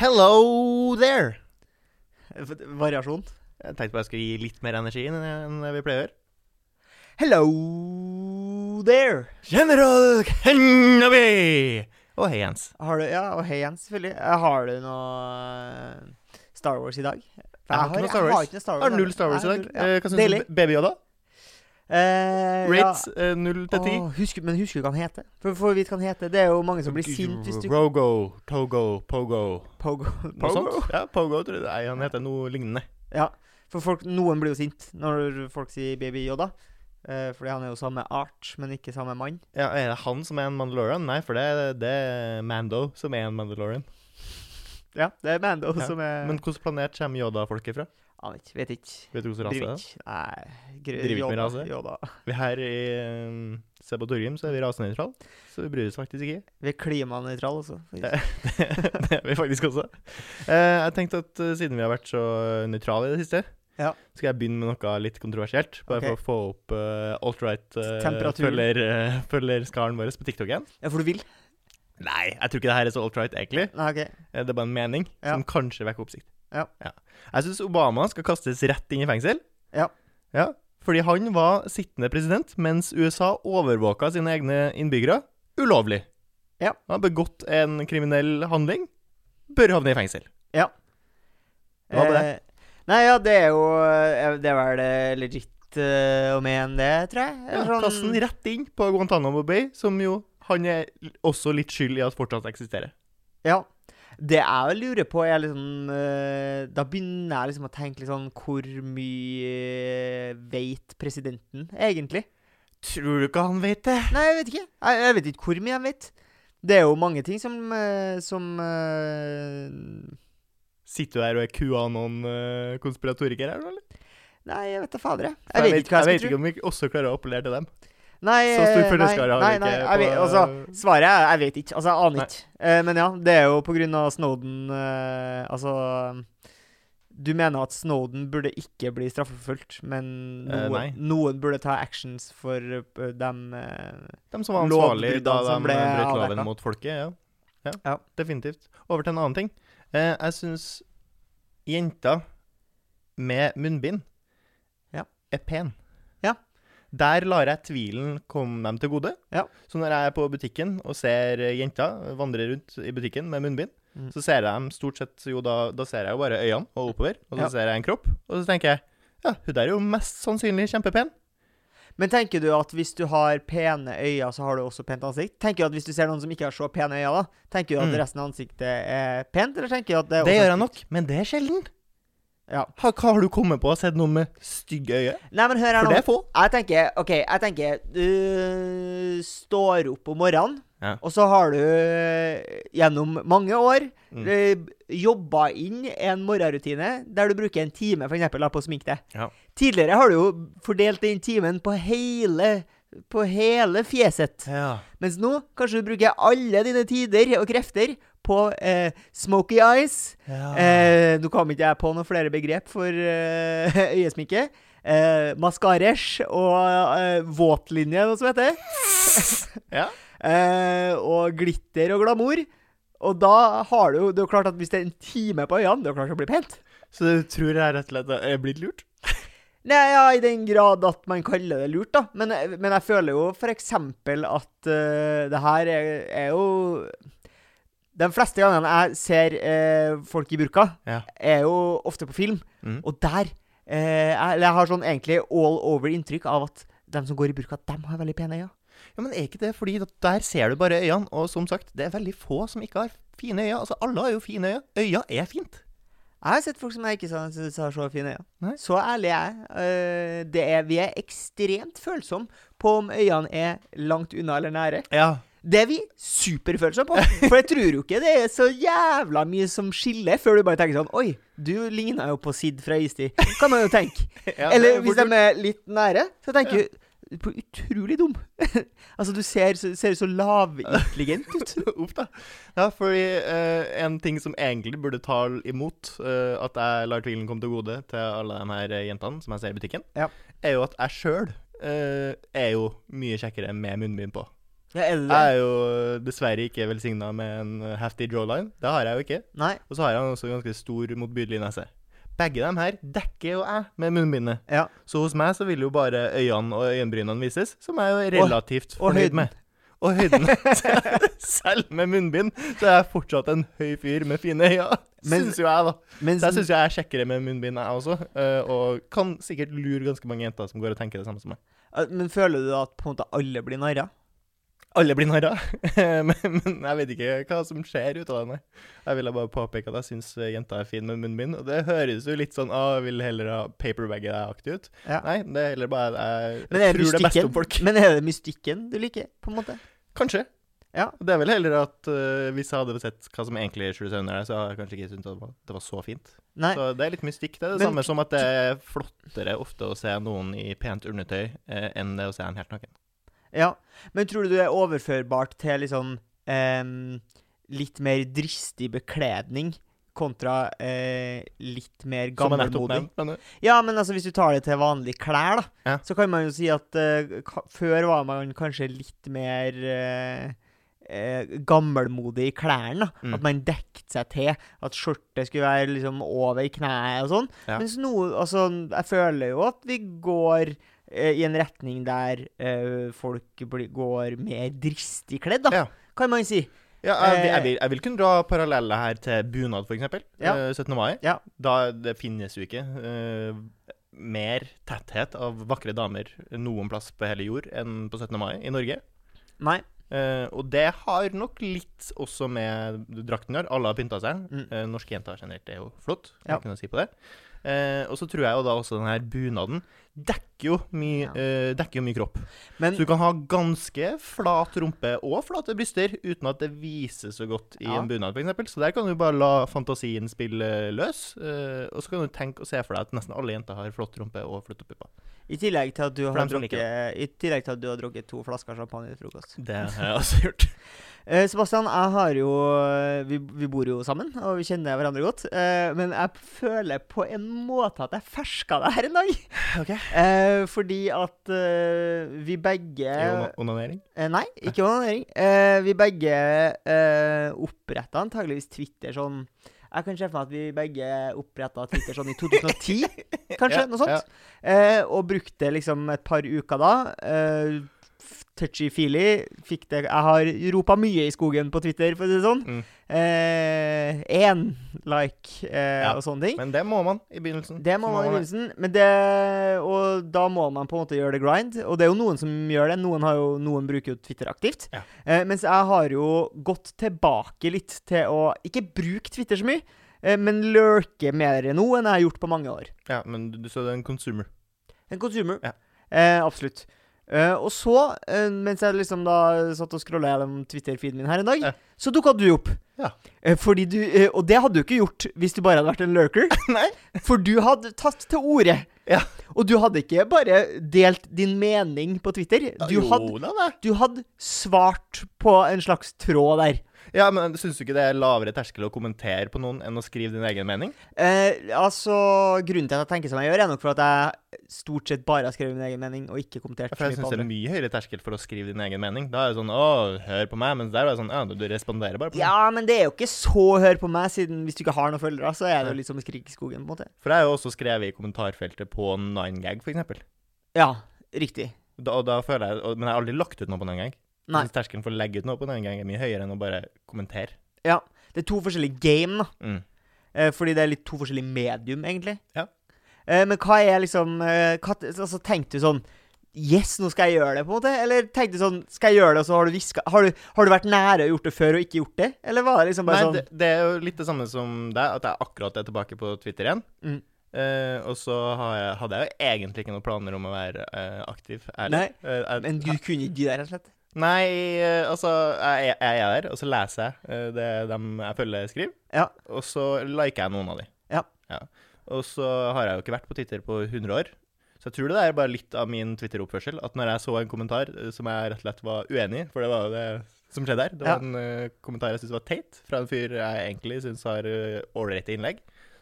Hello there! Variasjon. Jeg tenkte bare jeg skulle gi litt mer energi enn vi pleier å gjøre. Hello there. General Kenobi! Og hei, Jens. Har du, ja, og hei Jens, selvfølgelig. Eh, Har du noe eh, Star Wars i dag? For Jeg har Jeg Wars. har ikke noe Star Wars. Har null Star Wars i dag. Eh, Hva syns Deilig. du? Baby Yoda? Eh, Rates eh, 0 til 10? Åh, husker, men husker du hva han heter? For for vidt kan hva han heter. Det er jo mange som blir sint hvis du Rogo, Togo, Pogo. Pogo. Noe sånt? Ja, Pogo tror jeg. Nei, han heter noe lignende. Ja. For folk, noen blir jo sint når folk sier Baby Yoda. Eh, fordi han er jo samme art, men ikke samme mann. Ja, Er det han som er en Mandalorian? Nei, for det, det er Mando som er en Mandalorian. Ja, det er Mando Ja, som er Men hvilken planet kommer Yoda-folket fra? Aner ikke. Vet ikke. Vet du hvilken rase det er? Driver ikke med rase? Jo da. Vi Her i um, Sebatorium så er vi rasenøytrale, så vi bryr oss faktisk ikke. Vi er klimanøytrale også. Det, det er vi faktisk også. Uh, jeg tenkte at uh, siden vi har vært så nøytrale i det siste, Ja. skal jeg begynne med noe litt kontroversielt. Bare okay. for å få opp uh, alt-right Temperaturen. følger, uh, vår på TikTok igjen. Ja, for du vil? Nei, jeg tror ikke det her er så alt-right, egentlig. Nei, okay. Eh, Det er bare en mening Ja. som kanskje vekker oppsikt. Ja. Jeg syns Obama skal kastes rett inn i fengsel. Ja. Ja, Fordi han var sittende president mens USA overvåka sine egne innbyggere ulovlig. Ja. Han har begått en kriminell handling, bør havne i fengsel. Ja. Hva med det? Eh, nei, ja, det er jo eh, Det er vel eh, legit uh, å mene det, tror jeg. Ja, Kast rett inn på Guantánamo Bay, som jo han er også litt skyld i at fortsatt eksisterer. Ja. Det jeg lurer på, er liksom eh, Da begynner jeg liksom å tenke litt sånn Hvor mye veit presidenten egentlig? Tror du ikke han vet det? Nei, jeg vet ikke. Jeg, jeg vet ikke hvor mye han vet. Det er jo mange ting som eh, Som uh... Sitter du her og er konspiratorikere her, eller? Nei, jeg vet da fader, jeg. Jeg vet ikke hva jeg jeg vet ikke om vi også klarer å appellere til dem. Nei, Så stor eh, har nei, vi nei, jeg vet, altså, Svaret er jeg vet ikke. Altså, jeg aner ikke. Eh, men ja, det er jo på grunn av Snowden eh, Altså Du mener at Snowden burde ikke bli straffeforfulgt, men noen, eh, noen burde ta actions for uh, dem eh, De som var ansvarlige da de brøt loven mot folket. Ja. Ja, Ja. definitivt. Over til en annen ting. Eh, jeg syns jenter med munnbind Ja. er pen. Der lar jeg tvilen komme dem til gode. Ja. Så når jeg er på butikken og ser jenter vandre rundt i butikken med munnbind, Mm. så ser jeg dem stort sett jo da, da ser jeg jo bare øynene og oppover, og så Ja. ser jeg en kropp, og så tenker jeg ja, hun der er jo mest sannsynlig kjempepen. Men tenker du at hvis du har pene øyne, så har du også pent ansikt? Tenker du at hvis du ser noen som ikke har så pene øyne, da, tenker du at Mm. resten av ansiktet er pent, eller tenker du at det er Det gjør jeg nok, men det er sjelden. Ja. Hva, hva har du kommet på sett noen med stygge øyne? Nei, men hør her For nå. det er få. Jeg tenker OK, jeg tenker Du står opp om morgenen, Ja. og så har du eh, gjennom mange år Mm. eh, jobba inn en morgenrutine der du bruker en time for eksempel, da, på å sminke deg. Ja. Tidligere har du jo fordelt den timen på hele på hele fjeset. Ja. Mens nå kanskje du bruker alle dine tider og krefter på eh, smoky eyes. Eh, nå kom ikke jeg på noen flere begrep for eh, øyesminke. Eh, Maskaresh og eh, våtlinje, noe som heter. ja. Eh, og glitter og glamour. Og da har du jo Det er jo klart at hvis det er en time på øynene, det er klart å bli pent. Så du tror jeg rett og slett er blitt lurt? Nei, ja, i den grad at man kaller det lurt, da. Men, men jeg føler jo eksempel at uh, det her er, er jo De fleste gangene jeg ser eh, folk i burka, Ja. er jo ofte på film. Mm. Og der eh, jeg, jeg har sånn egentlig all over inntrykk av at de som går i burka, de har veldig pene øyne. Ja, men er ikke det fordi der ser du bare øynene, og som sagt, det er veldig få som ikke har fine øyne. Altså, alle har jo fine øyne. Øyene er fint. Jeg har sett folk som jeg ikke syns har så fine øyne. Nei. Så ærlig er jeg. Eh, er, vi er ekstremt følsomme på om øynene er langt unna eller nære. Ja. Det er vi superfølsomme på. For jeg tror jo ikke det er så jævla mye som skiller, før du bare tenker sånn Oi, du ligner jo på Sid fra Istid. Kan man jo tenke. Ja, Eller er hvis de er litt nære, så tenker du på utrolig dum. altså, du ser, ser så lavintelligent ut. Uff da. Ja, fordi uh, en ting som egentlig burde ta imot uh, at jeg lar tvilen komme til gode til alle de her eh, jentene som jeg ser i butikken, Ja. er jo at jeg sjøl er jo mye kjekkere med munnbind på. Ja, er det? Jeg er jo dessverre ikke velsigna med en heftig jawline. Det har jeg jo ikke. Nei? Og så har jeg også ganske stor, motbydelig nese. Begge dem her dekker jo jeg med munnbindet. Ja. Så hos meg så vil jo bare øynene og øyenbrynene vises, som jeg er jo relativt og fornøyd høyden. med. Og høyden. Selv med munnbind så er jeg fortsatt en høy fyr med fine øyne. Syns jo jeg, da. Mens, Så jeg syns jeg er kjekkere med munnbind, jeg også. eh, Og kan sikkert lure ganske mange jenter som går og tenker det samme som meg. eh, men føler du at på en måte alle blir narra? Alle blir narra. men, men jeg vet ikke hva som skjer ut av det. Jeg ville bare påpeke at jeg syns jenta er fin med munnen min. Og det høres jo litt sånn ah, vil heller ha paperbagget-aktig ut. Ja. Nei, det er heller bare jeg, Men tror det beste mystikken, om folk. men er det mystikken du liker, på en måte? Kanskje. Ja. Det er vel heller at uh, hvis jeg hadde sett hva som egentlig skjuler seg under der, så hadde jeg kanskje ikke syntes det var, det var så fint. Nei. Så det er litt mystikk. Det er det Men- samme som at det er flottere ofte å se noen i pent undertøy eh, enn det å se en helt naken. Ja. Men tror du det er overførbart til liksom eh, litt mer dristig bekledning kontra eh, litt mer gammelmodig? Men, Ja, men altså hvis du tar det til vanlige klær, da, Ja. så kan man jo si at eh, før var man kanskje litt mer eh, eh, gammelmodig i klærne. Mm. At man dekket seg til. At skjørtet skulle være liksom over kneet og sånn. Ja. Mens nå Altså, jeg føler jo at vi går i en retning der uh, folk går mer dristig kledd, da, Ja. kan man si. Ja, jeg, Eh, jeg, vil, jeg vil kunne dra paralleller her til bunad, f.eks. Ja. Ja. 17. mai. Ja. Da det finnes jo ikke uh, mer tetthet av vakre damer noen plass på hele jord enn på 17. mai i Norge. Nei. Uh, og det har nok litt også med drakten å gjøre. Alle har pynta seg. Mm. Uh, norske jenter generelt er jo flott. Ja. Kan si på det. Eh, og så tror jeg jo da også den her bunaden dekker jo mye, Ja. eh, dekker jo mye kropp. Men Så du kan ha ganske flat rumpe og flate bryster uten at det viser så godt i Ja. en bunad, f.eks. Så der kan du bare la fantasien spille løs. eh, og så kan du tenke og se for deg at nesten alle jenter har flott rumpe og flotte pupper. I tillegg til at du har drukket til at du har drukket to flasker champagne til frokost. Det har jeg også gjort. Eh, Sebastian, jeg har jo vi, vi bor jo sammen, og vi kjenner hverandre godt. Eh, men jeg føler på en måte at jeg ferska deg her en dag. Okay. Eh, fordi at eh, vi begge Ona- Onanering? eh, Nei, ikke onanering. Eh, vi begge eh, oppretta antageligvis Twitter sånn Jeg kan se for meg at vi begge oppretta Twitter sånn i 2010, kanskje? Noe sånt. Eh, og brukte liksom et par uker da. Uh, Touchy-feely. Jeg har ropa mye i skogen på Twitter, for å si det sånn. Mm. Én like eh, Ja, og sånne ting. Men det må man i begynnelsen. Det må må man i begynnelsen, men det Og da må man på en måte gjøre det grind. Og det er jo noen som gjør det. Noen, har jo, noen bruker jo Twitter aktivt. Ja. Eh, mens jeg har jo gått tilbake litt til å ikke bruke Twitter så mye, eh, men lurke mer nå enn jeg har gjort på mange år. Ja, men du, så det er en consumer. En consumer. Ja. Eh, absolutt. Eh, og så, uh, mens jeg liksom da satt og scrolla gjennom Twitter-feeden min her en dag, Ja. så dukka du opp. Ja. Uh, fordi du Og det hadde du ikke gjort hvis du bare hadde vært en lurker. Nei. For du hadde tatt til orde. Ja. Og du hadde ikke bare delt din mening på Twitter. Du jo, hadde, du hadde svart på en slags tråd der. Ja, men syns du ikke det er lavere terskel å kommentere på noen enn å skrive din egen mening? Eh, altså, Grunnen til at jeg tenker som jeg gjør, er nok for at jeg stort sett bare har skrevet min egen mening og ikke kommentert For så jeg syns det er mye høyere terskel for å skrive din egen mening. Da er det sånn 'Å, hør på meg', mens der er det sånn 'Ja, du responderer bare på meg'. Ja, men det er jo ikke så hør på meg, siden hvis du ikke har noen følgere, så er det jo litt som å skrike i skogen, på en måte. For jeg har jo også skrevet i kommentarfeltet på 9gag, for eksempel. Ja, riktig. Da, og da føler jeg, Men jeg har aldri lagt ut noe på 9gag. Nei. Terskelen for å legge ut noe på 9gag er mye høyere enn å bare kommentere. Ja. Det er to forskjellige game, da. Mm. Eh, fordi det er litt to forskjellige medium, egentlig. Ja. Eh, men hva er liksom eh, hva, Altså, tenkte du sånn Yes, nå skal jeg gjøre det, på en måte? Eller tenkte du sånn Skal jeg gjøre det, og så har du hviska har, har du vært nære å gjort det før og ikke gjort det? Eller var det liksom bare Nei, sånn det, det er jo litt det samme som deg, at jeg akkurat er tilbake på Twitter igjen. Mm. Uh, og så har jeg, hadde jeg jo egentlig ikke noen planer om å være uh, aktiv. Ærlig. Nei, uh, Men du kunne ikke det, rett og slett? Nei, eh, altså jeg, jeg er der, og så leser jeg eh, det dem jeg følger skriver. Ja. Og så liker jeg noen av de. Ja. Og så har jeg jo ikke vært på Twitter på 100 år. Så jeg tror det er bare litt av min Twitter-oppførsel. At når jeg så en kommentar eh, som jeg rett og slett var uenig i, for det var jo det som skjedde her Det var Ja. en uh, kommentar jeg syntes var teit, fra en fyr jeg egentlig syns har uh, ålreite innlegg.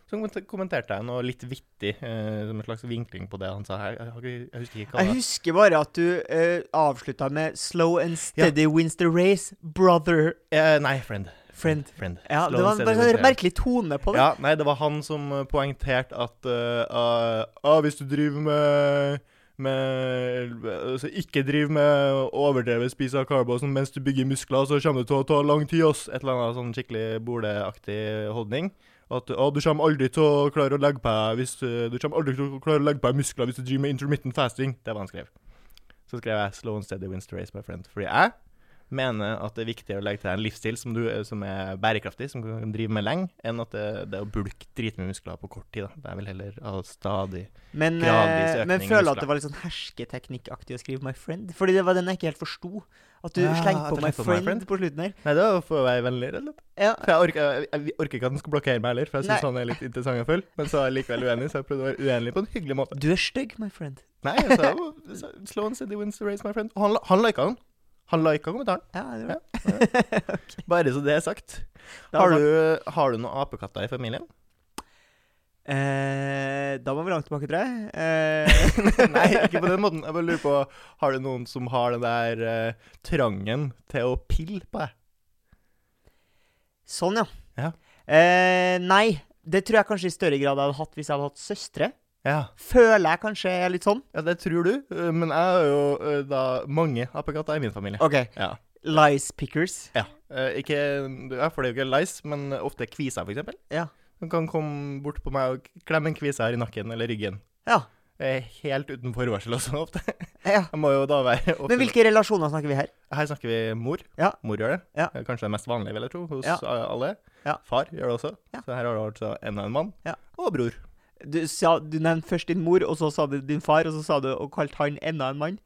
Så kommenterte jeg noe litt vittig, eh, som en slags vinkling på det han sa her. Jeg, jeg husker ikke hva det Jeg husker bare at du eh, avslutta med 'slow and steady wins the race, brother Eh, nei, friend. friend'. friend. Ja, Slow Det var en bare sånn merkelig tone på det. Ja, nei, det var han som poengterte at uh, uh, hvis du driver med med altså, Ikke driv med overdrevet spise av carbo sånn, mens du bygger muskler, så kommer det til å ta lang tid. Ass. Et eller annet sånn skikkelig boleaktig holdning. At ah, du kommer aldri til å klare å legge på hvis eh, Du kommer aldri til å klare å legge på muskler hvis du driver med intermittent fasting. Det var han skrev. Så skrev jeg 'Slow and steady wins the race, my friend'. Fordi jeg mener at det er viktigere å legge til deg en livsstil som, du, som er bærekraftig, som du kan drive med lenge, enn at det, det er å bulke dritmye muskler på kort tid. da. Jeg vil heller ha stadig Men, Gradvis eh, økning men føler at det var litt sånn hersketeknikkaktig å skrive 'my friend'. Fordi det var den jeg ikke helt forsto. At du Ja, slengte på 'my på my friend', friend. på slutten her. Nei, det var for å være vennlig, rett og slett. Ja. For jeg orker, jeg, jeg orker ikke at den skal blokkere meg heller, for jeg syns han er litt interessant og full. Men så er jeg likevel uenig, så jeg prøvde å være uenig på en hyggelig måte. Du er stygg, my friend. Nei, jeg sa Slow and steady wins the race, my friend. Og han, han lika den. Han lika kommentaren. Ja, det var Bare så det er sagt. Har du, har du noen apekatter i familien? Eh, da må vi langt tilbake, tror jeg. Eh, Nei, ikke på den måten. Jeg bare lurer på Har du noen som har den der eh, trangen til å pille på deg? sånn, ja. Ja. Eh, nei, det tror jeg kanskje i større grad jeg hadde hatt hvis jeg hadde hatt søstre. Ja. Føler jeg kanskje er litt sånn. ja, det tror du. eh, Men jeg har jo eh, da mange apekatter i min familie. OK. Ja. Lice pickers. ja. Eh, ikke ja, For det er jo ikke lice, men ofte kviser, eksempel. Ja. Hun kan komme bort på meg og klemme en kvise her i nakken eller ryggen. Ja. Helt uten forvarsel også, ofte. ja. Jeg må jo da være ofte, Men hvilke relasjoner snakker vi her? Her snakker vi mor. Ja. Mor gjør det. Ja. Kanskje det mest vanlige, vil jeg tro, hos Ja. alle. Ja. Far gjør det også. Ja. Så her har du altså en og en mann. Ja. Og bror. Du, sa, du nevnte først din mor, og så sa du din far, og så sa du og kalte han enda en mann.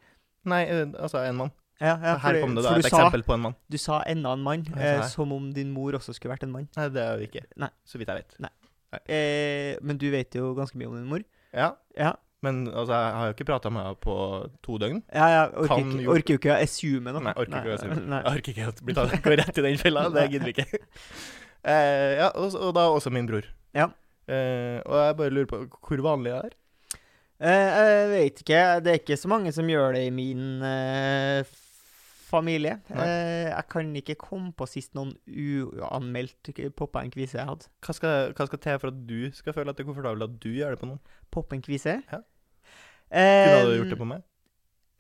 Nei, eh, altså en mann. Ja, ja, her kom det da et sa, eksempel på en mann. Du sa enda en mann, eh, som om din mor også skulle vært en mann. Nei, det er jo ikke. Nei. Så vidt jeg vet. Eh, men du vet jo ganske mye om din mor. Ja. Ja, Men altså, jeg har jo ikke prata med henne på to døgn. ja jeg orker, Kan ikke, orker jo ikke å assume noe. Nei, orker ikke å assume. Nei. Jeg orker ikke å bli tatt, gå rett i den fella. Det gidder vi ikke. Eh, ja, og, og da også min bror. Ja. Eh, og jeg bare lurer på hvor vanlig det er. Eh, jeg vet ikke. Det er ikke så mange som gjør det i min eh, familie. Eh, jeg kan ikke komme på sist noen uanmeldt poppa en kvise jeg hadde. Hva skal, hva skal til for at du skal føle at det er komfortabelt at du gjør det på noen? Poppe en kvise? Ja. Eh, Kunne du gjort det på meg?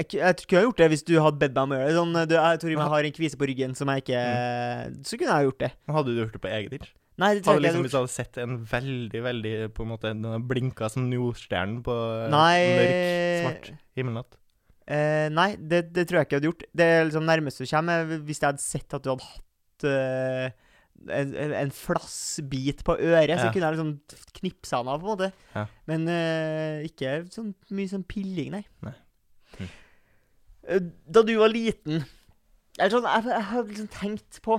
Jeg, jeg, jeg kunne gjort det hvis du hadde bedt meg om å gjøre det. Sånn, du, jeg tror jeg har en kvise på ryggen som jeg ikke Så kunne jeg gjort det. Hadde du gjort det på eget inch? Nei, det Hadde jeg liksom, hvis du hadde sett en veldig, veldig på en måte Den blinka som Nordstjernen på eh, Nei mørk, svart himmelnatt. Eh, nei, det, det tror jeg ikke jeg hadde gjort. Det liksom nærmeste du kommer er hvis jeg hadde sett at du hadde hatt eh, en, en- flassbit på øret, så Ja. kunne jeg liksom knipsa den av, på en måte. Ja. Men eh, ikke så mye sånn pilling, nei. Nei. Hm. Eh, Da du var liten eller sånn, jeg, jeg har liksom tenkt på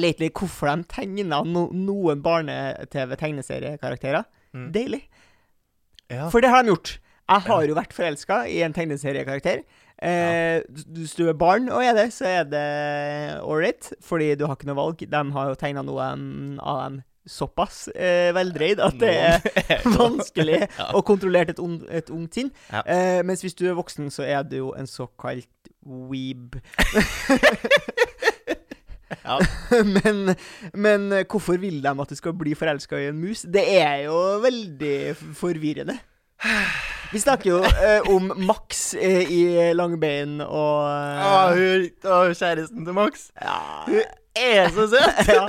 lately hvorfor de tegna no, noen barne-TV-tegneseriekarakterer. Mm. Deilig. Ja. For det har de gjort. Jeg har jo vært forelska i en tegneseriekarakter. Eh, ja. Hvis du er barn og er det, så er det ålreit, fordi du har ikke noe valg. De har jo tegna noe um, av dem såpass eh, veldreid at det er vanskelig Ja. å kontrollere et, un et ungt sinn. Ja. Eh, mens hvis du er voksen, så er du jo en såkalt weeb. Ja. men, men hvorfor vil de at du skal bli forelska i en mus? Det er jo veldig forvirrende. Vi snakker jo eh, om Max eh, i Langbein og Å, eh, hun, å, kjæresten til Max. ja, Hun er så søt! ja.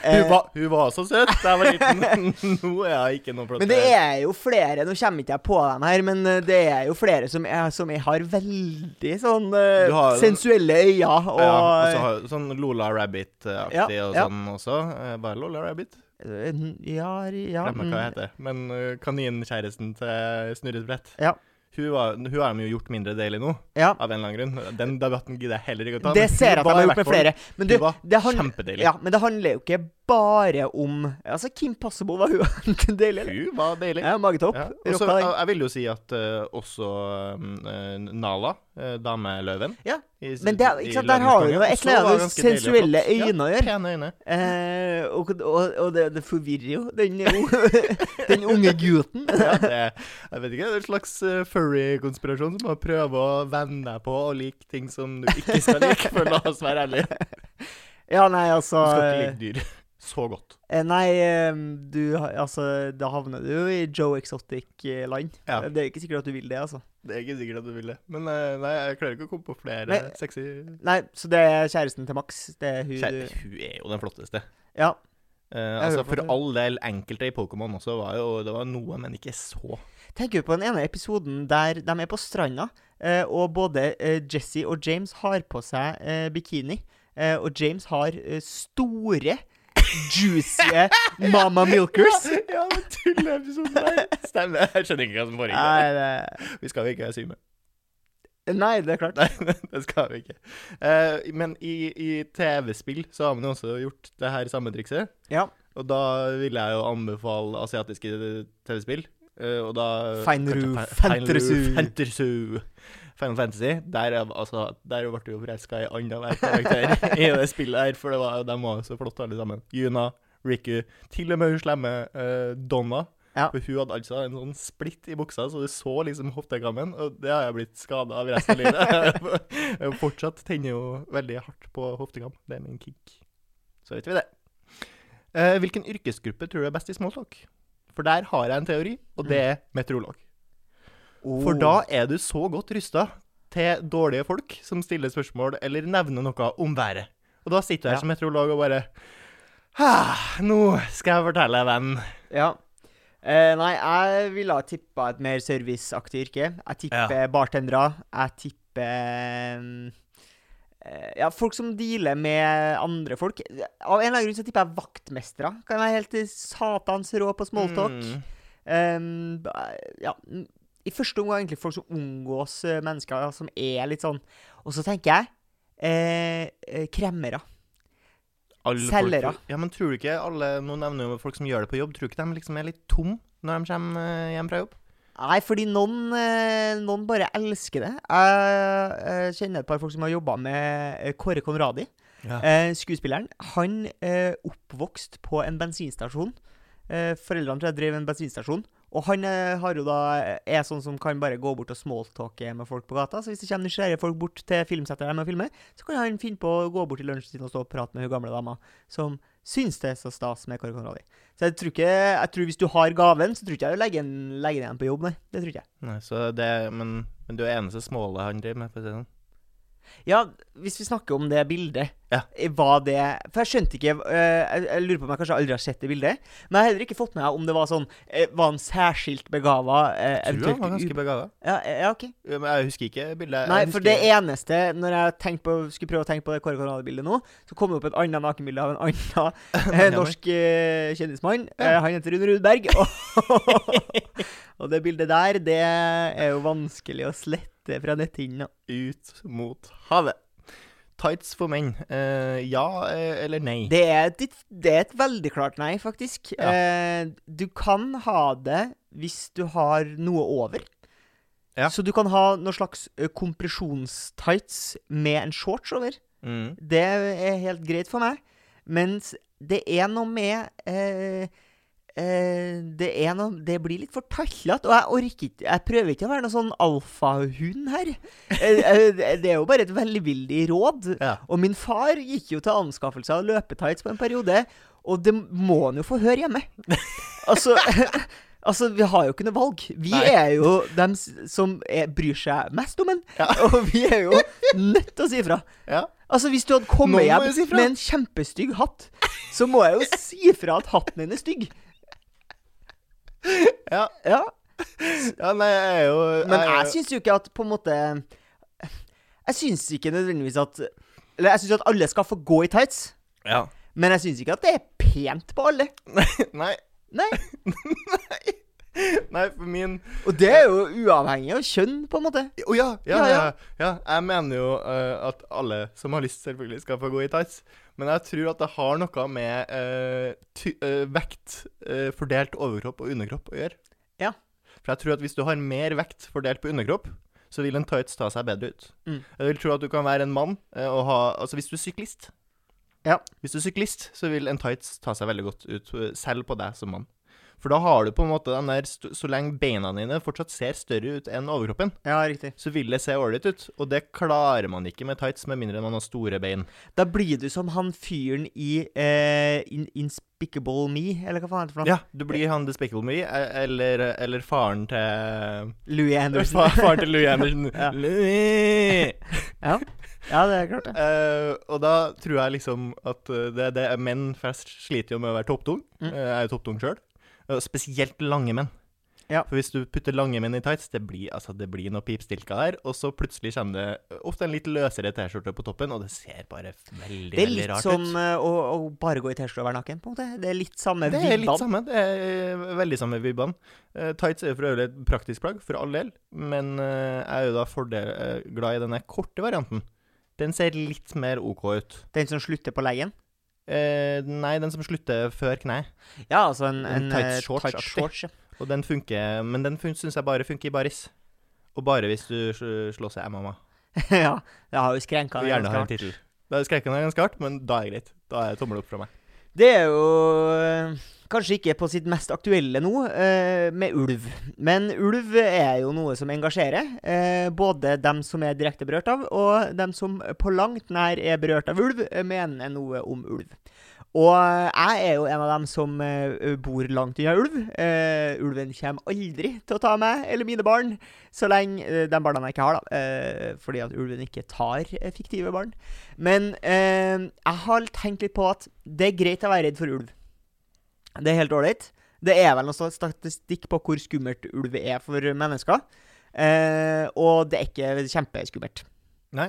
Hun Eh, var, hun var så søt da jeg var liten. Nå er hun ikke noe flott. Men det er jo flere Nå kommer ikke jeg på dem her, men eh, det er jo flere som, er, som jeg har veldig sånn uh, har- sensuelle øyne. Og, ja, og så har sånn Lola Rabbit-aktig Ja, og ja. sånn også. Eh, Bare Lola Rabbit. Ja, ja Glemmer hva mm, heter. Men uh, kaninkjæresten til Snurresprett Ja. Hun, var, hun har de jo gjort mindre deilig nå, ja. av en eller annen grunn. Den debatten gidder jeg heller ikke å ta. Det ser jeg at de har gjort med flere. Men du, det han- Ja, men det handler jo ikke bare om Altså, Kim Possible var hun deilig, eller? Hun var deilig. Ja, magetopp. Ja. Jeg, jeg vil jo si at uh, også um, Nala dameløven. Ja, I, Men det, sant, der har du jo et eller annet sensuelle øyne å gjøre. Ja, pene øyne. Eh, og og, og det, det forvirrer jo den, den unge gutten. Ja, det, jeg vet ikke, det er en slags eh, furry-konspirasjon som har prøver å venne deg på å like ting som du ikke skal like, for la oss være ærlige. Ja, nei, altså Du skal ikke like dyr så godt. eh, Nei, eh, du Altså, da havner du jo i Joe Exotic-land. Ja. Det er ikke sikkert at du vil det, altså. Det er ikke sikkert at du vil det. Men eh, nei, jeg klarer ikke å komme på flere Nei. sexy Nei, så det er kjæresten til Max. Det er hun Kjære, du Hun er jo den flotteste. Ja. Eh, altså, for all del, enkelte i Pokémon også var jo Det var noe, men ikke så. Tenker du på den ene episoden der de er på stranda, eh, og både eh, Jesse og James har på seg eh, bikini. Eh, og James har eh, store, juicy Mama Milkers. ja, men tulleepisoden der. Stemmer. Jeg skjønner ikke hva som foregår. Nei, det, Vi skal jo ikke syme. nei, det er klart. Nei, det skal vi ikke. Uh, men i, i TV-spill så har man jo også gjort det her samme trikset. Ja. Og da vil jeg jo anbefale asiatiske TV-spill. Uh, og da Feinru Fentersu Fantersu. Final Fantasy. Der, er- altså, der ble du jo forelska i annenhver karakter i det spillet her, for det var, de var jo så flotte alle sammen. Yuna, Riku, til og med hun slemme uh, Donna. Ja. For hun hadde altså en sånn splitt i buksa, så du så liksom hoftekammen, og det har jeg blitt skada av resten av livet. Jeg fortsatt tenner jo veldig hardt på hoftekam. Det er min kick. Så vet vi det. Uh, hvilken yrkesgruppe tror du er best i smalltalk? For der har jeg en teori, og det er meteorolog. For Oh. da er du så godt rusta til dårlige folk som stiller spørsmål eller nevner noe om været. Og da sitter du her Ja. som meteorolog og bare Nå skal jeg fortelle, venn. Ja. Eh, nei, jeg ville ha tippa et mer serviceaktig yrke. Jeg tipper bartendere. Jeg tipper eh, Ja, folk som dealer med andre folk. Av en eller annen grunn så tipper jeg vaktmestere. Kan være helt satans rå på smalltalk. Mm. Um, ja, I første omgang egentlig folk som omgås eh, mennesker ja, som er litt sånn Og så tenker jeg eh, eh, kremmere. Selgere. Ja, men tror du ikke alle Nå nevner jo folk som gjør det på jobb. Tror du ikke de liksom er litt tom når de kommer eh, hjem fra jobb? Nei, fordi noen, noen bare elsker det. Jeg kjenner et par folk som har jobba med Kåre Conradi. Ja. Skuespilleren. Han oppvokste oppvokst på en bensinstasjon. Foreldrene tror jeg drev en bensinstasjon. Og han eh, har jo da, er sånn som kan bare gå bort og smalltalke med folk på gata. Så hvis det kommer nysgjerrige folk bort til filmsettet der med å filme, så kan han finne på å gå bort til lunsjtiden og stå og prate med hun gamle dama som syns det er så stas med Kåre Conradi. Så jeg tror ikke Jeg tror hvis du har gaven, så tror ikke jeg du legger den igjen på jobb, nei. Det tror ikke jeg. Nei, så det, men, men du er eneste smålet han driver med, for å si det sånn. Ja, hvis vi snakker om det bildet Ja. Var det For jeg skjønte ikke eh, jeg, jeg lurer på om jeg kanskje aldri har sett det bildet. Men jeg har heller ikke fått med meg om det var sånn eh, Var han særskilt begava? Eh, Jeg tror han var ganske begava. ja, ja, ok. Men jeg husker ikke bildet. Nei, for det eneste Når jeg på, skulle prøve å tenke på det Kåre Conradi-bildet nå, så kom det opp et annet nakenbilde av en annen norsk kjendismann. Ja. Han heter Rune Rudberg. Og det bildet der, det er jo vanskelig å slette fra netthinna. Ut mot havet. Tights for menn. Uh, ja uh, eller nei? Det er, et, det er et veldig klart nei, faktisk. Ja. Uh, du kan ha det hvis du har noe over. Ja. Så du kan ha noe slags kompresjonstights med en shorts over. Mm. Det er helt greit for meg. Mens det er noe med eh, Det er noe Det blir litt for tallete. Og jeg orker ikke Jeg prøver ikke å være noen sånn alfahund her. Eh, eh, det er jo bare et velvillig råd. Ja. Og min far gikk jo til anskaffelse av løpetights på en periode, og det må han jo få høre hjemme. Altså Altså, Vi har jo ikke noe valg. Vi Nei. er jo dem som er, bryr seg mest om en. Ja. Og vi er jo nødt til å si ifra. ja. Altså, Hvis du hadde kommet hjem si med en kjempestygg hatt, så må jeg jo si fra at hatten din er stygg. Ja. Ja, ja, nei, jeg er jo Men er jeg syns jo ikke at på en måte Jeg syns ikke nødvendigvis at Eller jeg syns at alle skal få gå i tights, Ja. men jeg syns ikke at det er pent på alle. Nei. Nei. Nei, for min Og det er jo uavhengig av kjønn, på en måte. Å ja, ja, Ja, ja. Jeg mener jo uh, at alle som har lyst, selvfølgelig skal få gå i tights. Men jeg tror at det har noe med uh, eh, vekt fordelt overkropp og underkropp å gjøre. Ja. For jeg tror at hvis du har mer vekt fordelt på underkropp, så vil en tights ta seg bedre ut. Mm. Jeg vil tro at du kan være en mann og ha Altså, hvis du er syklist Ja. Hvis du er syklist, så vil en tights ta seg veldig godt ut, selv på deg som mann. For da har du på en måte den der Så lenge beina dine fortsatt ser større ut enn overkroppen, Ja, riktig. så vil det se ålreit ut. Og det klarer man ikke med tights, med mindre man har store bein. Da blir du som han fyren i eh, In Inspicable Me, eller hva faen heter det for noe? Ja, du blir han Despicable Me, e- eller, eller faren til Louis Anderson. Fa- Faren til Louis Anderson. Ja. Louis! ja. ja, det er klart, det. Eh, og da tror jeg liksom at eh, det, det er menn flest sliter jo med å være topptung. Mm. Eh, Jeg er jo topptung sjøl. Spesielt lange menn. Ja. For hvis du putter lange menn i tights, det blir, altså, det blir noe pipstilka der. Og så plutselig kommer det ofte en litt løsere T-skjorte på toppen, og det ser bare veldig, veldig rart ut. Det er litt som eh, å, å bare gå i T-skjorte og være naken, på en måte. Det er litt samme Det er litt samme. Det er eh, veldig samme vibbene. Uh, tights er jo for øvrig et praktisk plagg, for all del. Men uh, jeg er jo da fordel, uh, glad i denne korte varianten. Den ser litt mer OK ut. Den som slutter på leggen. Eh, nei, den som slutter før kne. Ja, altså en, En en, tight eh, shorts, tight shorts. Ja. Og den funker, men den fun syns jeg bare funker i baris. Og bare hvis du slår slåss i MMA. ja, jeg har jo skrenka den gjerne ganske har en hardt. tittel. har er skrekken er ganske hardt, men da er det greit. Da er det tommel opp fra meg. Det er jo eh, kanskje ikke på sitt mest aktuelle nå, eh, med ulv. Men ulv er jo noe som engasjerer. Eh, både dem som er direkte berørt av, og dem som på langt nær er berørt av ulv, mener noe om ulv. Og jeg er jo en av dem som eh, bor langt unna ulv. Uh, ulven kommer aldri til å ta meg eller mine barn, så lenge uh, de barna jeg ikke har, da. Uh, fordi at ulven ikke tar fiktive barn. Men jeg har tenkt litt på at det er greit å være redd for ulv. Det er helt ålreit. Det er vel noe statistikk på hvor skummelt ulv er for mennesker. Eh, og det er ikke kjempeskummelt. Nei.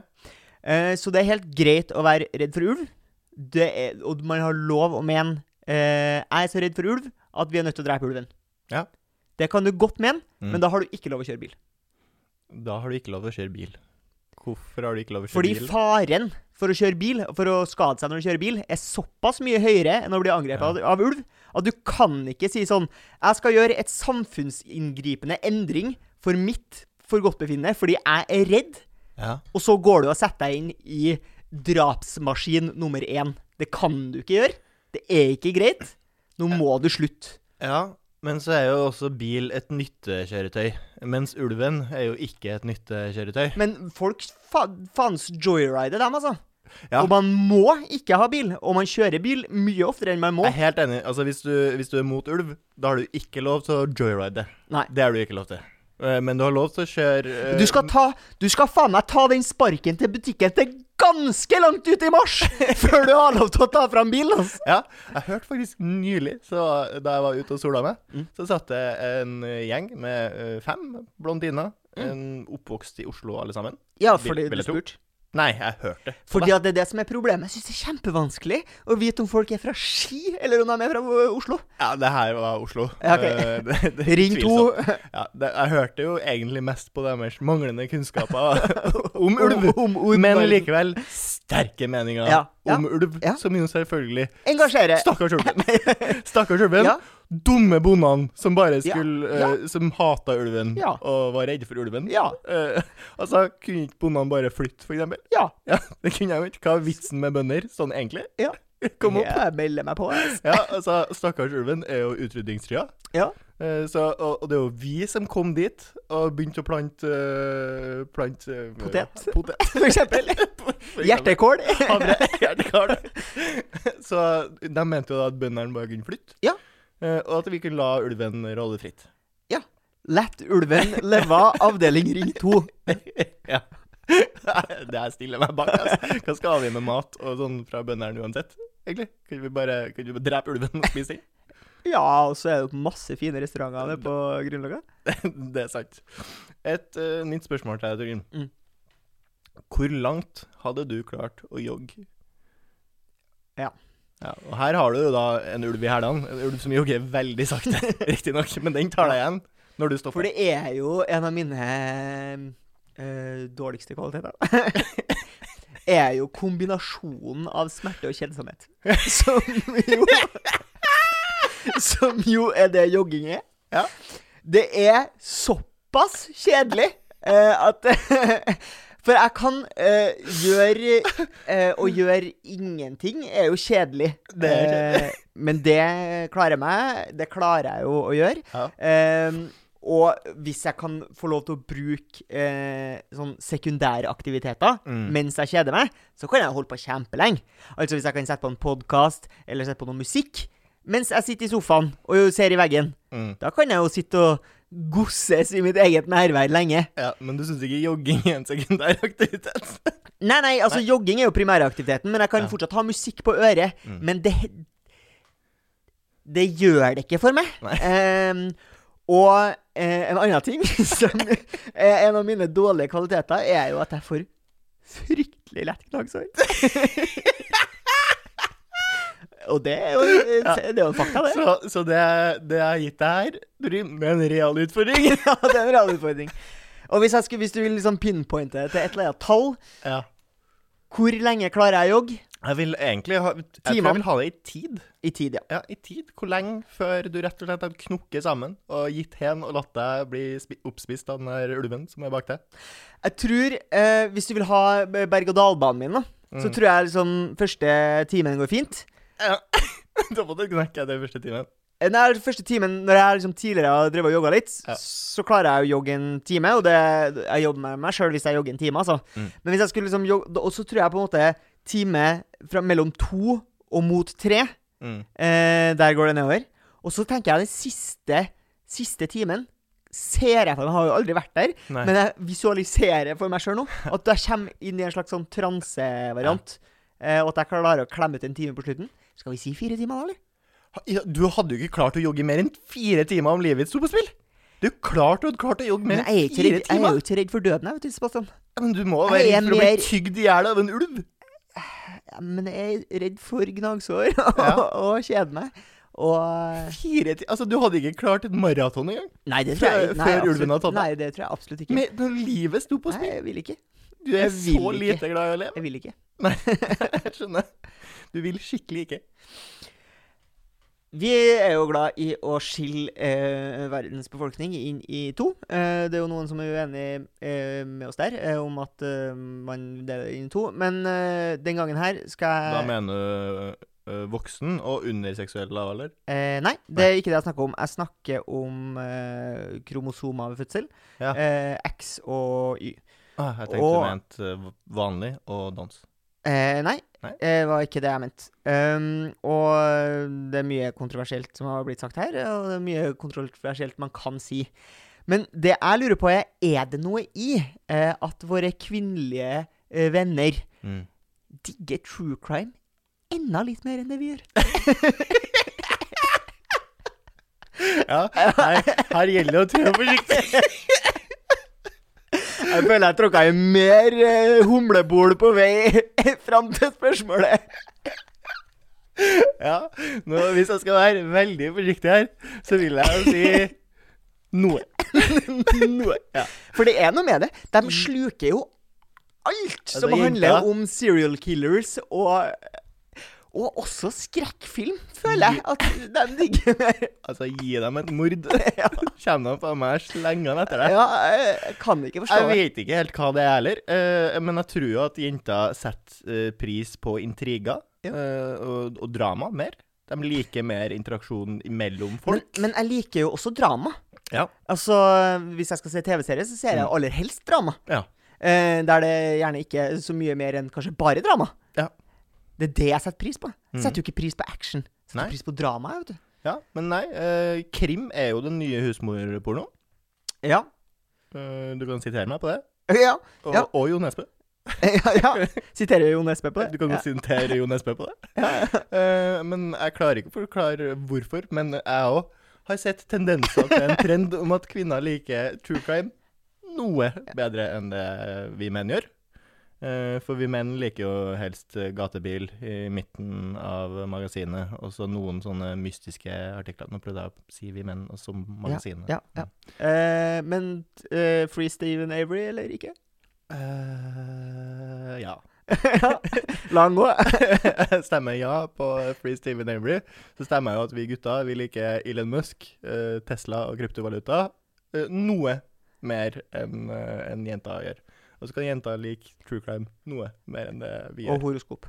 Eh, så det er helt greit å være redd for ulv. Det er, og man har lov å mene eh, Jeg er så redd for ulv at vi er nødt til å drepe ulven. Ja. Det kan du godt mene, Mm. men da har du ikke lov å kjøre bil. Da har du ikke lov å kjøre bil. Hvorfor har du ikke lov å kjøre Fordi bil? faren for å kjøre bil, for å skade seg når du kjører bil, er såpass mye høyere enn å bli angrepet ja. av ulv, at du kan ikke si sånn Jeg skal gjøre et samfunnsinngripende endring for mitt forgodtbefinnende fordi jeg er redd, Ja. og så går du og setter deg inn i drapsmaskin nummer én. Det kan du ikke gjøre. Det er ikke greit. Nå må du slutte. ja, men så er jo også bil et nyttekjøretøy. Mens ulven er jo ikke et nyttekjøretøy. Men folk fa faens joyrider dem, altså. Ja. Og man må ikke ha bil. Og man kjører bil mye oftere enn man må. Jeg er helt enig. Altså, hvis du, hvis du er mot ulv, da har du ikke lov til å joyride. Nei. Det har du ikke lov til. Eh, Men du har lov til å kjøre uh, Du skal ta Du skal faen meg ta den sparken til butikken til ganske langt ut i mars før du har lov til å ta fram bilen. Altså. Ja, jeg hørte faktisk nylig, så da jeg var ute og sola meg, Mm. så satt det en gjeng med eh, fem blondiner, Mm. oppvokst i Oslo alle sammen. Ja, fordi du spurte. Nei, jeg hørte. Fordi at det er det som er problemet. Jeg syns det er kjempevanskelig å vite om folk er fra Ski, eller om de er fra uh, Oslo. Ja, det her var Oslo. Ja, okay. det, det, det er Ring to. Ja, det, jeg hørte jo egentlig mest på deres manglende kunnskaper om ulv. Om, om, Men likevel sterke meninger Ja, om ulv, som jo selvfølgelig Engasjere. Stakkars ulven. Stakkars ulven. Ja. Dumme bondene som bare skulle ja. eh, Som hata ulven Ja. og var redde for ulven. Ja. Eh, altså, kunne ikke bondene bare flytte, for eksempel? Ja. Ja, det kunne jeg jo ikke. Hva er vitsen med bønder, sånn egentlig? Ja. Kom opp. Jeg melder meg på. Altså. Ja, altså, stakkars ulven er jo utrydningstrua. Ja. Eh, så, og, og det er jo vi som kom dit og begynte å plante uh, plant, uh, Potet. potet. For eksempel. Hjertekål. Havre, Hjertekål. Så de mente jo da at bøndene bare kunne flytte. Ja. Eh, og at vi kunne la ulven rolle fritt. Ja. Lett ulven leve avdeling ring to. ja. Det er stiller meg bak. Altså. Hva skal vi med mat og sånn fra bøndene uansett, egentlig? Kan vi bare, kan vi bare drepe ulven og spise den? Ja, og så er det masse fine restauranter på Grünerløkka. det er sant. Et uh, nytt spørsmål til deg, Torgrim. Mm. Hvor langt hadde du klart å jogge? Ja. Ja, og her har du jo da en ulv i hælene. En ulv som jogger veldig sakte, riktignok. Men den tar deg igjen når du stopper. For det er jo en av mine øh, dårligste kvaliteter. er jo kombinasjonen av smerte og kjedsomhet. Som jo Som jo er det jogging er. Ja. Det er såpass kjedelig Eh, at For jeg kan eh, gjøre eh, Å gjøre ingenting er jo kjedelig. Det er kjedelig. Uh, men det klarer jeg meg. Det klarer jeg jo å gjøre. Ja. Uh, og hvis jeg kan få lov til å bruke eh, sånn sekundære aktiviteter Mm. mens jeg kjeder meg, så kan jeg holde på kjempelenge. Altså hvis jeg kan sette på en podkast eller sette på noe musikk mens jeg sitter i sofaen og ser i veggen. Mm. Da kan jeg jo sitte og gosses i mitt eget nærvær lenge. Ja, men du syns ikke jogging er en sekundær aktivitet? Nei, nei, altså jogging er jo primæraktiviteten, men jeg kan Ja. fortsatt ha musikk på øret. Mm. Men det Det gjør det ikke for meg. Nei. Ehm, og uh, en annen ting som er en av mine dårlige kvaliteter, er jo at jeg får fryktelig lett knagsår. og det er jo, det er jo fakta, det. Så, så det, det jeg har gitt deg her, Brym, med en real utfordring ja, det er en real utfordring. Og hvis, skulle, hvis du vil liksom pinpointe til et eller annet tall, Ja. hvor lenge klarer jeg å jogge? Jeg vil egentlig ha Jeg tror jeg vil ha det i tid. I tid, ja. Ja, i tid. Hvor lenge før du rett og slett har knukket sammen og gitt hen og latt deg bli oppspist av den der ulven som er bak deg? Jeg tror, eh, hvis du vil ha berg-og-dal-banen min, da, så Mm. tror jeg liksom første timen går fint. Ja. da må du knekke det første timen. Eh, Nei, første timen, når jeg liksom tidligere har drevet og jogga litt, Ja. så klarer jeg å jogge en time. Og det, jeg jobber med meg sjøl hvis jeg jogger en time, altså. Mm. Men hvis jeg skulle liksom jogge Og så tror jeg på en måte time fra mellom to og mot tre. Mm. Eh, der går det nedover. Og så tenker jeg den siste, siste timen ser jeg for meg, har jo aldri vært der, Nei. men jeg visualiserer for meg sjøl nå at jeg kommer inn i en slags sånn transevariant. Eh, og at jeg klarer å klemme ut en time på slutten. Skal vi si fire timer, da, eller? Du hadde jo ikke klart å jogge mer enn fire timer om livet ditt sto på spill! Du klarte å klart å jogge mer er, enn fire redd, jeg er jo ikke redd for døden, jeg, vet du, Sebastian. Ja, Men du må være redd for å bli tygd i hjel av en ulv! Ja, men jeg er redd for gnagsår og, Ja. og kjeder meg. Og Fire timer Altså, du hadde ikke klart et maraton engang! Nei, det tror jeg Før- nei, før ulven har tatt deg. Nei, det tror jeg absolutt ikke. Men når livet sto på spill? Nei, jeg vil ikke. Du er så ikke. lite glad i å leve. Jeg vil ikke. Nei, jeg skjønner. Du vil skikkelig ikke. Vi er jo glad i å skille eh, verdens befolkning inn i to. Eh, det er jo noen som er uenig eh, med oss der eh, om at eh, man deler det inn i to. Men eh, den gangen her skal Da jeg mener du voksen og underseksuell lav alder? eh, Nei, det er ikke det jeg snakker om. Jeg snakker om kromosomer ved fødsel. Ja. Eh, X og Y. Ah, jeg tenkte Og- du mente vanlig og dans. Eh, nei, Nei? det var ikke det jeg mente. Um, og det er mye kontroversielt som har blitt sagt her, og det er mye kontroversielt man kan si. Men det jeg lurer på, er er det noe i eh, at våre kvinnelige eh, venner Mm. digger true crime enda litt mer enn det vi gjør? Ja, her, her gjelder det å trå forsiktig. Jeg føler jeg tråkka i mer eh, humlebol på vei fram til spørsmålet. Ja, nå, hvis jeg skal være veldig forsiktig her, så vil jeg jo si noe. Noe. Ja. For det er noe med det. De sluker jo alt som handler om serial killers og Og også skrekkfilm, føler jeg at de digger mer. Altså, gi dem et mord. Kommer de på meg slengende etter deg. Ja, jeg kan ikke forstå Jeg vet ikke helt hva det er heller, eh, men jeg tror jo at jenter setter eh, pris på intriger Ja. eh, og, og drama mer. De liker mer interaksjon mellom folk. men jeg liker jo også drama. ja. Altså, Hvis jeg skal se TV-serie, så ser jeg Mm. aller helst drama. Ja. Eh, der det gjerne ikke er så mye mer enn kanskje bare drama. Det er det jeg setter pris på. Jeg Mm. setter jo ikke pris på action. Jeg setter Nei. pris på drama. vet du. ja. Men nei, eh, krim er jo den nye husmorpornoen. Ja. Eh, du kan sitere meg på det. Ja. Og, Ja. og Jo Nesbø. ja, ja. Siterer Jo Nesbø på det. Du kan godt sitere Jo Nesbø på det. Eh, men jeg klarer ikke å forklare hvorfor. Men jeg òg har sett tendenser til en trend om at kvinner liker true crime noe bedre enn det vi menn gjør. Eh, for vi menn liker jo helst eh, gatebil i midten av magasinet, og så noen sånne mystiske artikler. Nå prøvde jeg å si vi menn, og så magasinet. Ja, ja. Eh, men uh, Free Steven Avery, eller ikke? Uh, ja. Lang òg. stemmer ja på Free Steven Avery. Så stemmer jo at vi gutter vi liker Elon Musk, Tesla og kryptovaluta. Noe mer enn enn jenta gjør. Og så kan jenta like true crime noe mer enn det vi gjør. Og horoskop.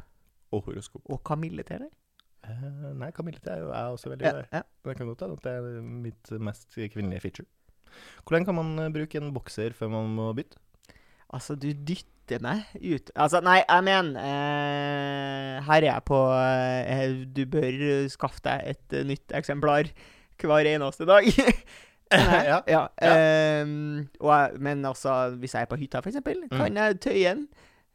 Og horoskop. Og kamille til, eller? Eh, nei, Camille det er jo jeg også veldig Ja, glad i. ja. Det kan godt hende at det er mitt mest kvinnelige feature. Hvor lenge kan man eh, bruke en bokser før man må bytte? Altså, du dytter meg ut Altså, nei, jeg mener eh, Her er jeg på eh, Du bør skaffe deg et eh, nytt eksemplar hver eneste dag. Nei, Ja. ja. Um, jeg, men altså, hvis jeg er på hytta, eksempel, Mm. kan jeg tøye den.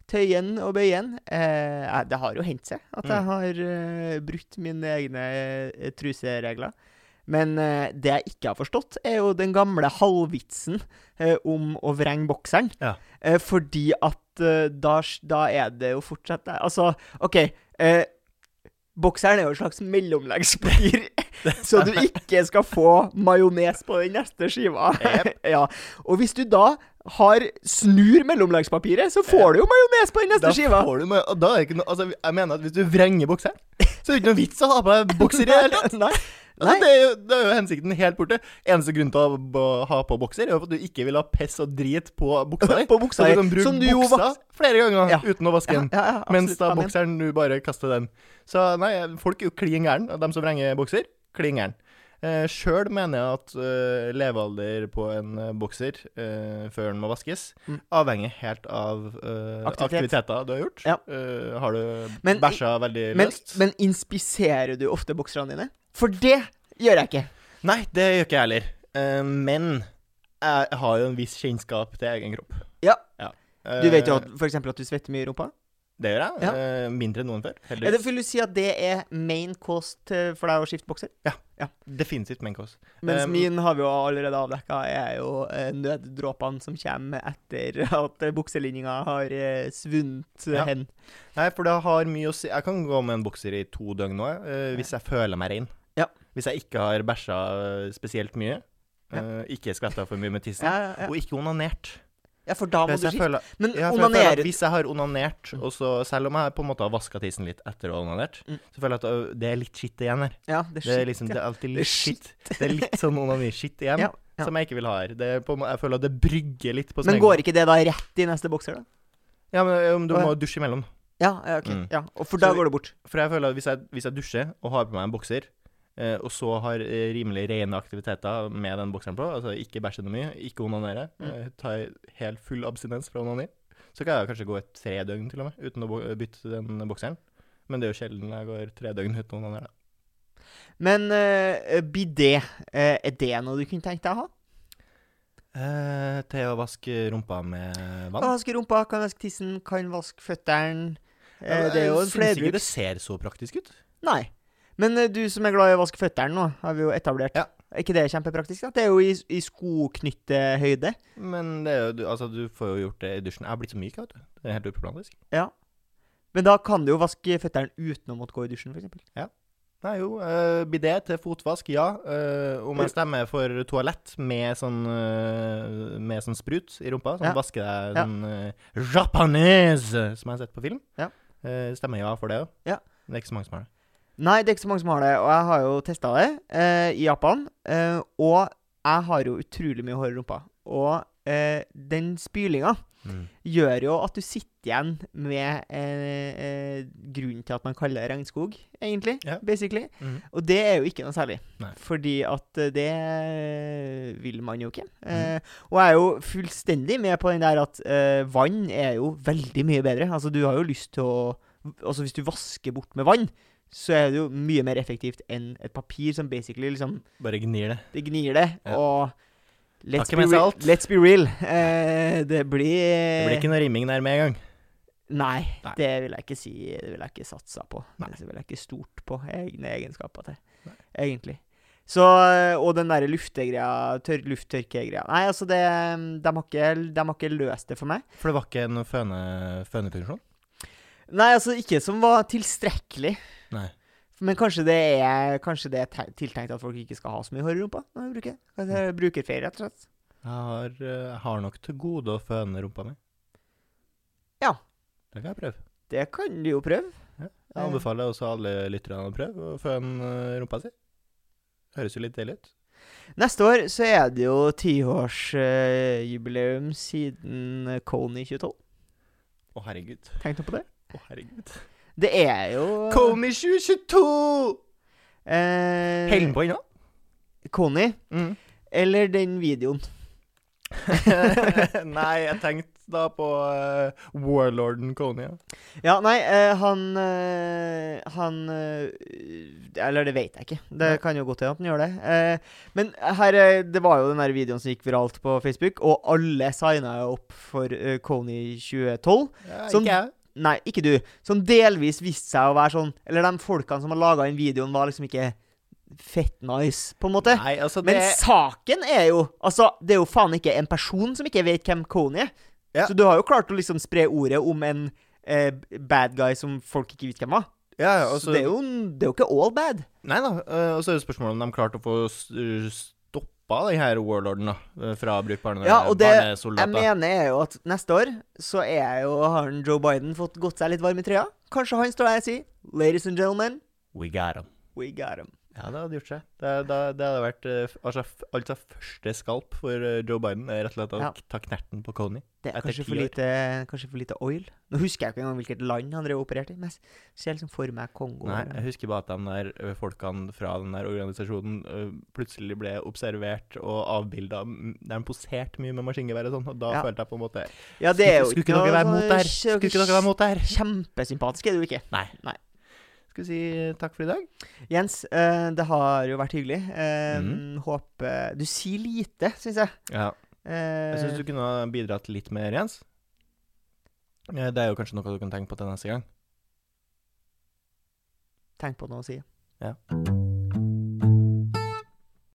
Tøyen og bøyen. den. Eh, det har jo hendt seg at jeg Mm. har uh, brutt mine egne uh, truseregler. Men det jeg ikke har forstått, er jo den gamle halvvitsen om å vrenge bokseren. Ja. Fordi at da, da er det jo fortsatt. Altså, OK. Eh, bokseren er jo et slags mellomleggspapir, så du ikke skal få majones på den neste skiva. Ja. Og hvis du da har snur mellomleggspapiret, så får du jo majones på den neste Da skiva. får du da er det ikke noe Altså, jeg mener at hvis du vrenger bokseren, så er det ikke noe vits å ha på deg bokser i det hele tatt. Nei. Altså, det, er jo, det er jo hensikten helt borte. Eneste grunn til å ha på bokser, er jo at du ikke vil ha piss og drit på buksa di. På buksa di, du kan bruke som du jo buksa vaks- flere ganger Ja. uten å vaske den. ja, ja, Mens da bokseren, du bare kaster den. Så nei, folk er jo klin gæren, de som vrenger bokser, klin gæren. Eh, Sjøl mener jeg at eh, levealder på en eh, bokser eh, før den må vaskes, Mm. avhenger helt av eh, Aktivitet. aktiviteter du har gjort. Ja. Eh, har du Men- bæsja veldig Men, løst? men inspiserer du ofte bokserne dine? For det gjør jeg ikke. Nei, det gjør ikke jeg heller. Eh, men jeg har jo en viss kjennskap til egen kropp. Ja. Eh, Du vet jo at, for eksempel at du svetter mye i rumpa. Det gjør jeg. Ja. Eh, mindre enn noen før. Er det, Heldigvis. vil du si at det er main cost for deg å skifte bokser? Ja, Definitivt main cost. Mens Um, min har vi jo allerede avdekka, er jo eh, nøddråpene som kommer etter at eh, bukselinninga har eh, svunnet Ja. hen. Nei, for det har mye å si. Jeg kan gå med en bokser i to døgn nå, eh, hvis jeg føler meg rein. Ja. Hvis jeg ikke har bæsja eh, spesielt mye. Ja. eh, ikke skvetta for mye med tissen. Ja, ja, ja. Og ikke onanert. Ja, for da må du skifte. Men ja, onanere hvis jeg har onanert, og så, selv om jeg på en måte har vaska tissen litt etter å ha onanert, Mm. så føler jeg at det er litt skitt igjen her. Ja, det er Det er liksom, det er alltid litt skitt. Det er litt sånn onani-skitt igjen, Ja, ja. som jeg ikke vil ha her. Det er på, jeg føler at det brygger litt på Men går ikke det da rett i neste bokser, da? Ja, men du må dusje imellom. Ja, ja, ok. Mm. Ja, og for da Så- går det bort. For jeg føler at hvis jeg, hvis jeg dusjer og har på meg en bokser, eh, og så har eh, rimelig rene aktiviteter med den bokseren på, altså ikke bæsje noe mye, ikke onanere, Mm. eh, tar helt full abstinens fra onani, så kan jeg kanskje gå et tre døgn til og med, uten å bytte den bokseren. Men det er jo sjelden jeg går tre døgn uten onanere. Men uh, bidé, eh, er det noe du kunne tenkt deg å ha? Eh, til å vaske rumpa med vann? Kan vaske rumpa, kan vaske tissen, kan vaske føttene. Eh, det er jo en flerbruks. syns ikke det ser så praktisk ut. Nei. Men eh, du som er glad i å vaske føttene nå, har vi jo etablert. Ja. Er ikke det kjempepraktisk? da? Det er jo i, i skoknyttehøyde. Men det er jo, du, altså, du får jo gjort det i dusjen. Jeg har blitt så myk, vet du. Det er helt uproblematisk. Ja. Men da kan du jo vaske føttene uten å måtte gå i dusjen, f.eks. Nei, jo. Uh, bidé til fotvask, ja. Uh, om jeg stemmer for toalett med sånn, uh, med sånn sprut i rumpa, sånn Ja. vasker deg Ja. sånn uh, japanese, som jeg har sett på film, Ja. Eh, stemmer ja for det òg. Ja. Det er ikke så mange som har det. Nei, det er ikke så mange som har det, og jeg har jo testa det eh, i Japan. Eh, og jeg har jo utrolig mye hår i rumpa. Og eh, den spylinga gjør jo at du sitter igjen med eh, eh, grunnen til at man kaller det regnskog, egentlig. Yeah. Basically. Mm. Og det er jo ikke noe særlig. Nei. Fordi at eh, det vil man jo ikke. Eh, og jeg er jo fullstendig med på den der at vann er jo veldig mye bedre. Altså, du har jo lyst til å Altså, hvis du vasker bort med vann, så er det jo mye mer effektivt enn et papir som basically liksom Bare gnir det. Det gnir det, Ja. og Let's be, real, let's be real. Eh, det blir Det blir ikke noe rimming der med en gang. Nei, Nei. det vil jeg ikke si. Det vil jeg ikke satsa på. Nei. Det vil jeg ikke stort på egne egenskaper til, Nei. egentlig. Så, Og den derre luftegreia, tør, lufttørkegreia Nei, altså, det de har, ikke, de har ikke løst det for meg. For det var ikke en føne, fønefunksjon? Nei, altså, ikke som var tilstrekkelig. Nei. Men kanskje det er Kanskje det er tiltenkt at folk ikke skal ha så mye hår i rumpa? når bruker. Kanskje det er brukerferie, rett og slett. Jeg har, eh, jeg har nok til gode å føne rumpa mi. Ja. Det kan jeg prøve. Det kan du jo prøve. Jeg anbefaler også alle lytterne å prøve å føne eh, rumpa si. Høres jo litt deilig ut. Neste år så er det jo tiårsjubileum siden Kony Coney 2012. Å, herregud. Tenk nå på det. Å, herregud. Det er jo Kony 2022! eh, Holder den på ennå? Kony? Mm. eller den videoen. Nei, jeg tenkte da på uh, warlorden Kony. Ja. Ja, nei, uh, han uh, Han Eller det vet jeg ikke. Det Nei. kan jo godt hende at han gjør det. Eh, men her, det var jo den der videoen som gikk viralt på Facebook, og alle signa jo opp for uh, Coney 2012. Ja, Sånn- ikke jeg. Nei, ikke du. Som delvis viste seg å være sånn Eller de folkene som har laga den videoen, var liksom ikke fett nice, på en måte. Nei, altså, det Men saken er jo Altså, det er jo faen ikke en person som ikke vet hvem Kony er. Ja. Så du har jo klart å liksom spre ordet om en eh, bad guy som folk ikke vet hvem var. ja, altså... så det er, jo, det er jo ikke all bad. Nei da. eh, og så er det spørsmålet om de klarte å få stoppa den her warlorden da, eh, fra å bruke Ja, og det jeg mener er jo at neste år så er jo, har Joe Biden fått gått seg litt varm i trøya. Kanskje han står der og sier Ladies and gentlemen, We got him. we got him. Ja, det hadde gjort seg. Det, det, det hadde vært eh, altså, altså første skalp for eh, Joe Biden er rett og slett å Ja. ta knerten på Coney. Det er kanskje for, lite, kanskje for lite oil. Nå husker jeg ikke engang hvilket land han drev opererte i. Men jeg ser liksom for meg Kongo. Nei, jeg husker bare at de der folkene fra den der organisasjonen plutselig ble observert og avbilda. De poserte mye med maskingevær og sånn, og da Ja. følte jeg på en måte ja, Skulle ikke dere være mot der? Skulle ikke dere være mot det her? Kjempesympatisk er du ikke. Nei. Nei. Skal vi si takk for i dag? Jens, eh, det har jo vært hyggelig. Eh, Mhm. Håper Du sier lite, syns jeg. Ja. Eh, Jeg syns du kunne ha bidratt litt mer, Jens. Det er jo kanskje noe du kan tenke på til neste gang. Tenk på noe å si. Ja.